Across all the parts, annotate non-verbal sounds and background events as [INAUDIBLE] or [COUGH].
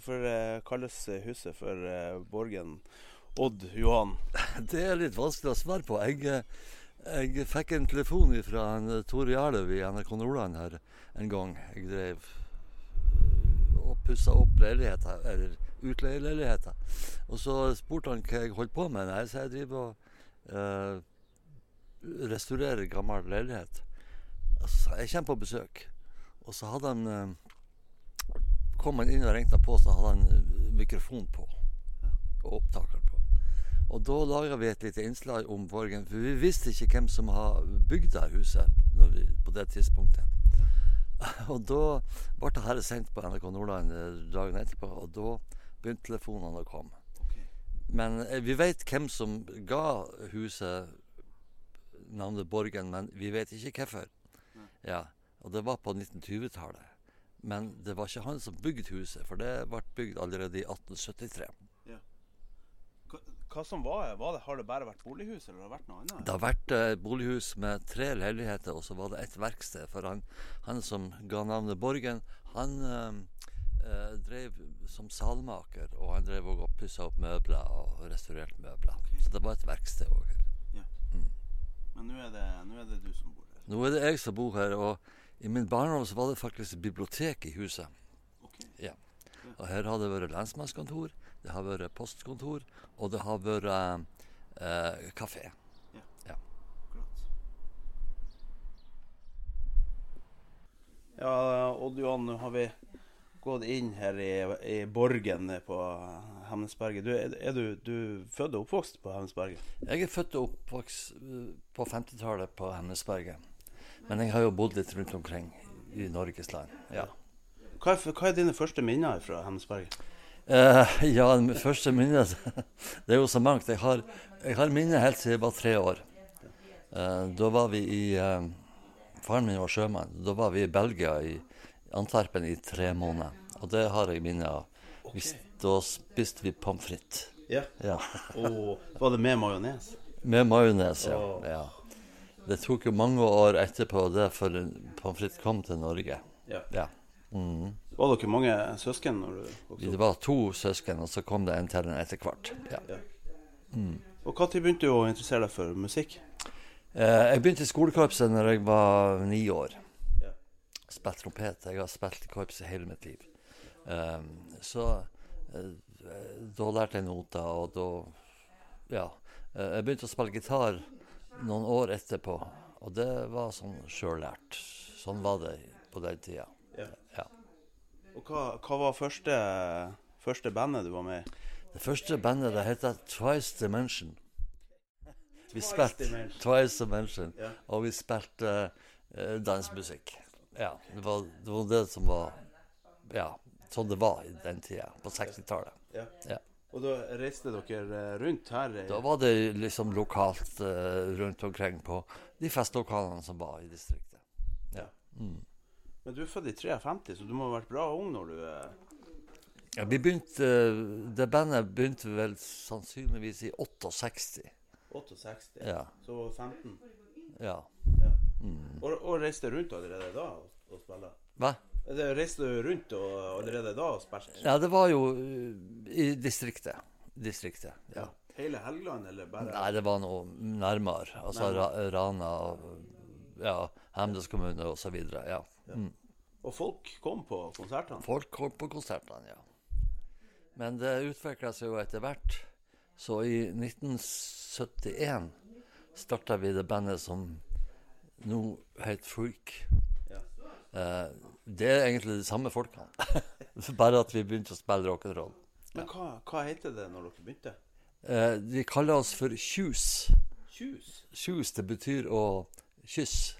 Hvorfor eh, kalles huset for eh, Borgen Odd Johan? [LAUGHS] Det er litt vanskelig å svare på. Jeg, eh, jeg fikk en telefon fra Tore Gjerløv i NRK Nordland her en gang. Jeg drev og pussa opp leiligheter, eller utleieleiligheter. Og så spurte han hva jeg holdt på med. Nei, så jeg driver og eh, restaurerer gammel leilighet. Altså, jeg kommer på besøk. Og så hadde han øh, kom han inn og ringte på, så hadde han øh, mikrofon på. Og opptaker på. Og da laga vi et lite innslag om Borgen, for vi visste ikke hvem som har bygd det huset vi, på det tidspunktet. [LAUGHS] Og da ble det her sendt på NRK Nordland eh, dagen etterpå, og da begynte telefonene å komme. Men eh, vi vet hvem som ga huset navnet Borgen, men vi vet ikke hvorfor. Ja, og det var på 1920-tallet. Men det var ikke han som bygde huset, for det ble bygd allerede i 1873. Hva, hva som var, var det, Har det bare vært bolighus, eller har det vært noe annet? Det har vært eh, bolighus med tre leiligheter, og så var det et verksted. For han, han som ga navnet Borgen, han eh, eh, drev som salmaker. Og han drev også og pussa opp møbler og restaurerte møbler. Så det var et verksted òg her. Men nå er, det, nå er det du som bor her. Nå er det jeg som bor her, og i min barndom så var det faktisk bibliotek i huset. Okay. Ja. Og her har det vært lensmannskontor, det har vært postkontor, og det har vært eh, kafé. Ja. Ja, Odd Johan, nå har vi gått inn her i, i Borgen på Hemnesberget. Du, er, er du, du født og oppvokst på Hemnesberget? Jeg er født og oppvokst eh, på 50-tallet på Hemnesberget. Men jeg har jo bodd litt rundt omkring i Norges land. Ja. Hva er, hva er dine første minner fra Hemnesberget? Uh, ja, første minne [LAUGHS] Det er jo så mangt. Jeg har, jeg har minner helt siden jeg var tre år. Uh, da var vi i uh, Faren min var sjømann. Da var vi i Belgia, i Antwerpen, i tre måneder. Og det har jeg minner av. Okay. da spiste vi pommes frites. Ja. Ja. Og var det med majones? Med majones, ja. Oh. ja. Det tok jo mange år etterpå det før pommes frites kom til Norge. Ja. Ja. Mm. Var dere mange søsken når du vokste Det var to søsken, og så kom det en til etter hvert. Ja. Og Når begynte du å interessere deg for musikk? Eh, jeg begynte i skolekorpset når jeg var ni år. Ja. Spilte trompet. Jeg har spilt i korpset hele mitt liv. Um, så eh, da lærte jeg noter, og da Ja. Eh, jeg begynte å spille gitar noen år etterpå, og det var sånn sjøllært. Sånn var det på den tida. Ja. Ja. Og hva, hva var første, første bandet du var med i? Det første bandet det heter Twice Dimension. [LAUGHS] Vi Twice spilte Dimension. Twice Dimension, Ja. og vi spilte uh, dansmusikk. Ja, det var, det var det som var Ja, sånn det var i den tida, på 60-tallet. Ja. Ja. Og da reiste dere eh, rundt her? Da var det liksom lokalt eh, rundt omkring på de festlokalene som var i distriktet. Ja. Mm. Men du er født i 53, så du må ha vært bra ung når du eh, ja vi begynte eh, Det bandet begynte vel sannsynligvis i 68. 68. Ja. Så var du 15. ja. Ja. Mm. Og, og reiste rundt allerede da og, og spilte? Hva? Det reiste du rundt og, allerede da og spilte? Ja, det var jo uh, i distriktet. Distriktet, ja. Hele Helgeland, eller bare Nei, det var noe nærmere. Altså Ra Rana ja, Hemnes kommune videre. Ja. Mm. Og folk kom på konsertene? Folk kom på konsertene, ja. Men det utvikla seg jo etter hvert. Så i 1971 starta vi det bandet som nå het Freak. Ja. Eh, det er egentlig de samme folkene. [LAUGHS] Bare at vi begynte å spille rock'n'roll. Men hva, hva heter det når dere begynte? Eh, de kaller oss for Kjus. Kjus? Kjus, det betyr å kysse.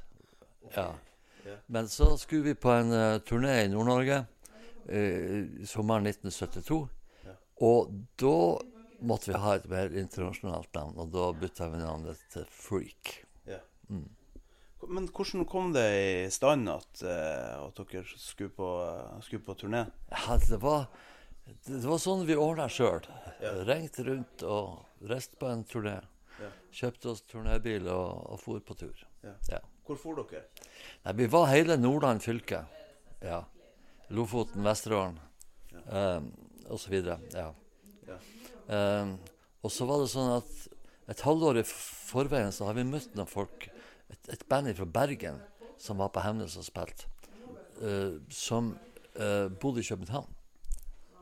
Ja. Yeah. Men så skulle vi på en uh, turné i Nord-Norge uh, sommeren 1972. Yeah. Og da måtte vi ha et mer internasjonalt navn, og da bytta vi navnet til Freak. Yeah. Mm. Men hvordan kom det i stand at, eh, at dere skulle på, skulle på turné? Ja, det var, det var sånn vi ordna sjøl. Ja. Ringte rundt og reiste på en turné. Ja. Kjøpte oss turnébil og, og for på tur. Ja. Ja. Hvor for dere? Nei, vi var hele Nordland fylke. Ja. Lofoten, Vesterålen um, osv. Ja. Ja. Um, og så var det sånn at et halvår i forveien så har vi møtt noen folk, et, et band fra Bergen som var på Hemnes og spilte, uh, som uh, bodde i København.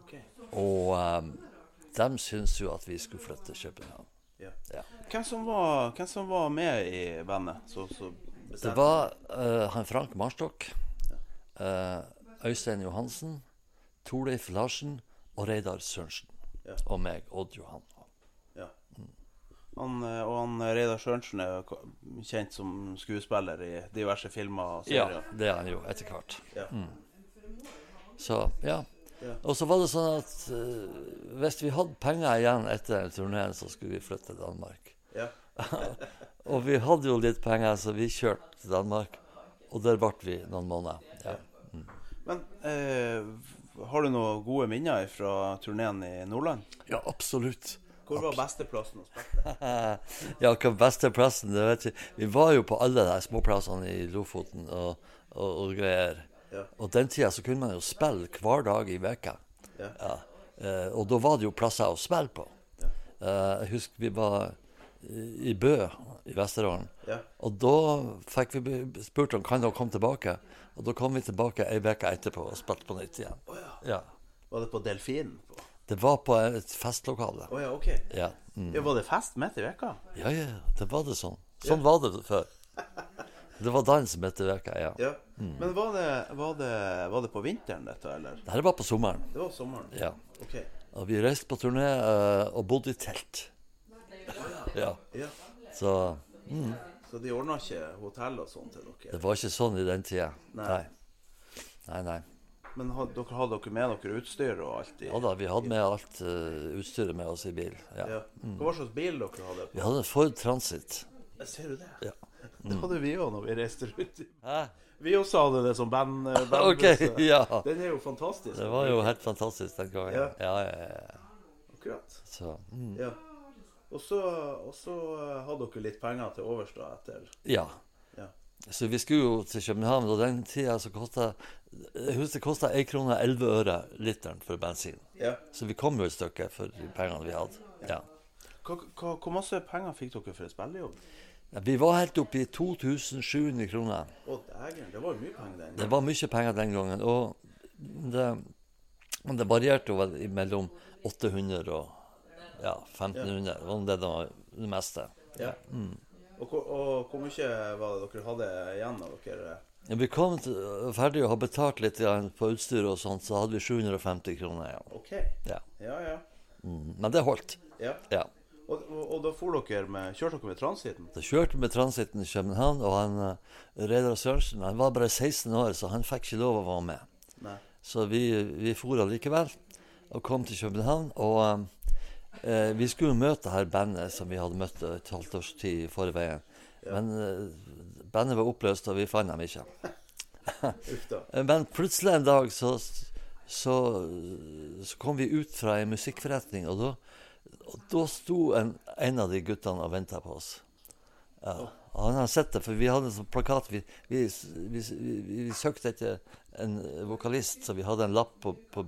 Okay. Og um, de syntes jo at vi skulle flytte til København. Yeah. Ja. Hvem, som var, hvem som var med i bandet? Så, så Det var uh, han Frank Marstokk, Øystein Johansen, Torleif Larsen og Reidar Sørensen. Ja. Og meg, Odd Johan. Han, eh, og han eh, Reidar Sørensen er kjent som skuespiller i diverse filmer og serier. Ja, det er han jo etter hvert. Ja. Så, ja. Ja. Og så var det sånn at uh, hvis vi hadde penger igjen etter turneen, så skulle vi flytte til Danmark. Ja. [LAUGHS] Og vi hadde jo litt penger, så vi kjørte til Danmark. Og der ble vi noen måneder. Ja. Men uh, har du noen gode minner fra turneen i Nordland? ja, absolutt. Hvor var beste plassen å spille? [LAUGHS] ja, hva beste plassen, det vet jeg. Vi var jo på alle de småplassene i Lofoten og, og, og greier. Ja. Og den tida så kunne man jo spille hver dag i veka. Ja. Ja. Eh, og da var det jo plasser å spille på. Eh, jeg husker vi var i Bø i Vesterålen. Ja. Og da fikk vi spurt om kan dere komme tilbake. Og da kom vi tilbake ei uke etterpå og spilte på nytt igjen. Oh, ja. Ja. Var det på Delfinen? På? Det var på et festlokale. Oh, ja, ok. Ja. Mm. Ja, var det fest midt i veka? ja, ja, det var det sånn. Sånn var det før. Det var dans midt i veka, ja. Ja. Men var det, var, det, var det på vinteren, dette, eller? Dette var på sommeren. Det var sommeren? Ja. Ok. Og vi reiste på turné eh, og bodde i telt. Ja. Ja. Så Så de ordna ikke hotell og sånn til dere? det var ikke sånn i den tida. Nei. Nei. Nei, nei. Men had, dere hadde dere med dere utstyr og alt? i- Ja da, vi hadde med alt uh, utstyret med oss i bil. Ja. Ja. Hva slags bil dere hadde? Vi hadde en Ford Transit. Ser du det? Ja. [LAUGHS] Det hadde vi òg når vi reiste rundt. Hæ? Vi også hadde det som band. band [LAUGHS] okay, ja. Den er jo fantastisk. Det var jo helt fantastisk den gangen. Ja. Ja, ja, ja. Akkurat. Så mm. Ja. Og så, og så eh, hadde dere litt penger til overs da etter Ja. Ja. Så vi skulle jo til København, og den tida så kosta Jeg husker det kosta 1 krone og 11 øre literen for bensin. Ja. Så vi kom jo et stykke for de pengene vi hadde. Ja. Hvor masse penger fikk dere for en spillejobb? Ja, Vi var helt oppe i 2700 kroner. Å, dægen. Det var jo mye penger den gangen. Det var mye penger den gangen. Og det, det varierte jo mellom 800 og ja, 1500. Det var det, var det meste. Ja. Og, og hvor mye var det dere hadde igjen av dere? Ja, vi kom til, ferdig å ha betalt litt på utstyr og sånt, så hadde vi 750 kroner igjen. OK. Ja. Ja, ja. Mm. Men det holdt. ja. Ja. Og, og, og da for dere med, kjørte dere med transiten? Da kjørte vi med transiten i København, og han uh, Reidar Sørensen han var bare 16 år, så han fikk ikke lov å være med. Nei. Så vi, vi for allikevel og kom til København. Og um, eh, vi skulle møte her bandet som vi hadde møtt et halvt års tid i forveien. Men eh, bandet var oppløst, og vi fant dem ikke. [LAUGHS] Eh, Men plutselig en dag så, så, så kom vi ut fra en musikkforretning, og da, og da sto en, en av de guttene og venta på oss. Ja. Og han har sett det, for vi hadde en sånn plakat Vi, vi, vi, vi, vi søkte etter en vokalist, så vi hadde en lapp på, på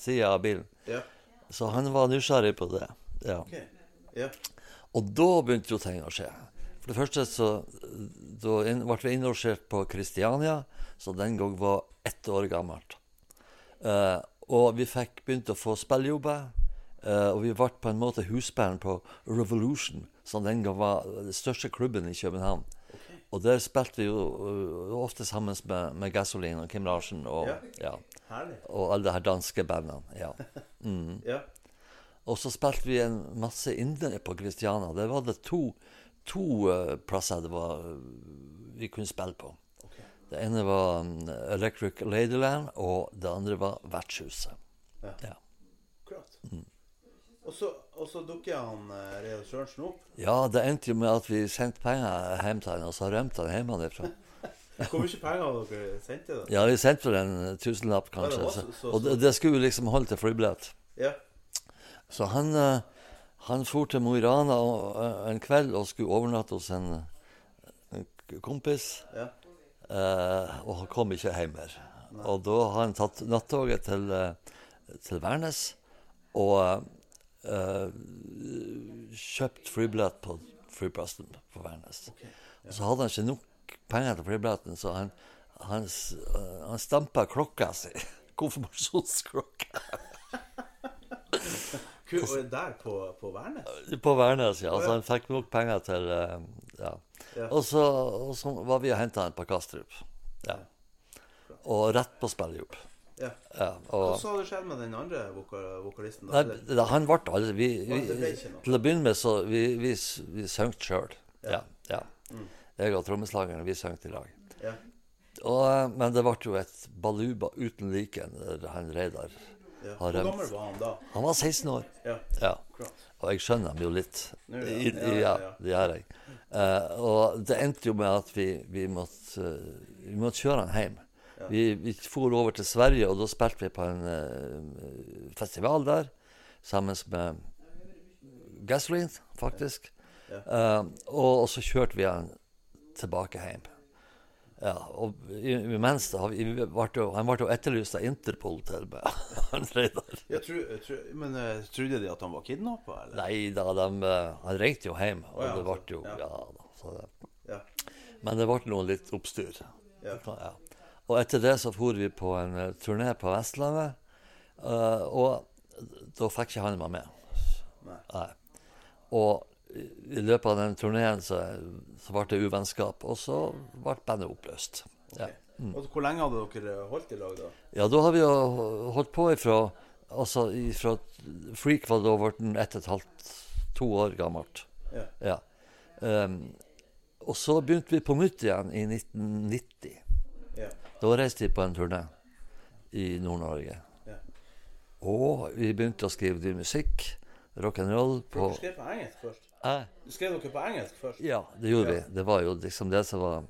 sida av bilen. Ja. Så han var nysgjerrig på det. Ja. Okay. Ja. Og da begynte jo ting å skje. For det første så da inn, ble vi innlosjert på Kristiania, som den gang var ett år gammelt. Uh, og vi fikk begynt å få spillejobber. Uh, og vi ble på en måte husband på Revolution, som den gang var den største klubben i København. Og der spilte vi jo eh, ofte sammen med, med Gasoline og Kim Larsen og, Ja. ja, og alle de her danske bandene. Ja. [LAUGHS] Ja. Og så spilte vi en masse indere på Christiana. Der var det to, to uh, plasser det var, eh, vi kunne spille på. Okay. Det ene var um, Electric Ladyland, og det andre var Vertshuset. Ja. Mm. Og så, og så dukker han eh, Reidar Sørensen opp. Ja, det endte jo med at vi sendte penger hjem til han, og så rømte han hjemmefra. [LAUGHS] Hvor mye penger hadde dere sendte? da? Ja, vi sendte vel en tusenlapp, Ja, det kanskje. Så, så- og det, det skulle liksom holde til flybillett. Ja. Så han, eh, han for til Mo i Rana eh, en kveld og skulle overnatte hos en, en kompis. ja. eh, og han kom ikke hjem mer. Og da har han tatt nattoget til, eh, til Værnes og kjøpt flybillett på flyplassen på Værnes. Ok. Og så hadde han ikke nok penger til flybilletten, så han, han, eh, han stampa klokka si. [LAUGHS] Konfirmasjonsklokka. [LAUGHS] Der på, på Værnes? På Værnes, ja. Altså, han fikk nok penger til eh, Ja. Ja. Og så, og så var vi og henta han på Kastrup. Ja. Og rett på spillejobb. Ja. Ja, og, så hadde skjedd med den andre vokal, vokalisten? da? Nei, han ble aldri vi, vi. Til å begynne med så Vi, vi, vi sang sjøl. Ja. ja. Mm. Jeg og trommeslageren, vi sang i lag. Ja. Og, eh, men det ble jo et baluba uten like når han Reidar Ja. Har Hvor gammel var han da? Han var 16 år. Ja, Ja. Og jeg skjønner dem jo litt. Nå, ja. I, ja. det gjør jeg. Uh, og det endte jo med at vi, vi, måtte, uh, vi måtte kjøre han hjem. Vi, vi for over til Sverige, og da spilte vi på en uh, festival der sammen med Gasoline, faktisk. Eh, og, og så kjørte vi han tilbake hjem. Ja, og imens da, vi ble Han ble jo etterlyst av Interpol til meg. [LAUGHS] han Reidar. Men uh, trodde de at han var kidnappa, eller? Nei da, de, uh, han ringte jo hjem, og oh, ja, det ble jo ja. ja. da, så det. Ja. Men det ble noe litt oppstyr. Ja. Og etter det så for vi på en uh, turné på Vestlandet, Uh, og da fikk ikke han meg med. Nei. Og i løpet av den turneen så, så ble det uvennskap, og så ble bandet oppløst. Ja. Mm. Og hvor lenge hadde dere holdt i lag da? Ja, da har vi jo holdt på ifra Altså ifra Freak var da blitt ett og et halvt, to år gammelt. Ja. Ja. Um, og så begynte vi på nytt igjen i 1990. Da reiste de på en turné i Nord-Norge. Ja. Og vi begynte å skrive ny musikk, rock'n'roll, på Du skrev på engelsk først? eh, Du skrev dere på engelsk først? Ja, det gjorde Ja. vi. Det var jo liksom det som var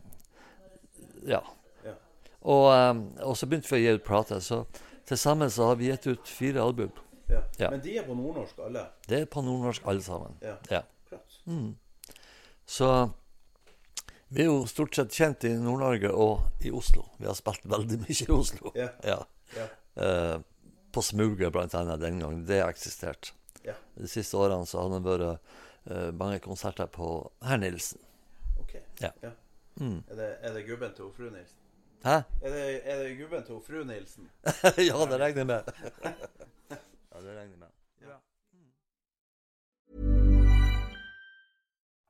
Ja. Ja. Og, ehm, og så begynte vi å gi ut plater. Så til sammen så har vi gitt ut fire album. Ja. Men de er på nordnorsk, alle? Det er på nordnorsk alle sammen. Ja. Ja. Akkurat. Så vi er jo stort sett kjent i Nord-Norge og i Oslo. Vi har spilt veldig mye i Oslo. Yeah. Ja. Yeah. Eh, på Smuget blant annet den gangen. Det har eksistert. De siste årene så har det vært eh, mange konserter på Herr Nilsen. Ok. Ja. Mm. Er, det, er det gubben til fru Nilsen? Hæ? Er det, er det gubben til fru Nilsen? [LAUGHS] [LAUGHS] ja, det regner jeg med. ja, det regner jeg med.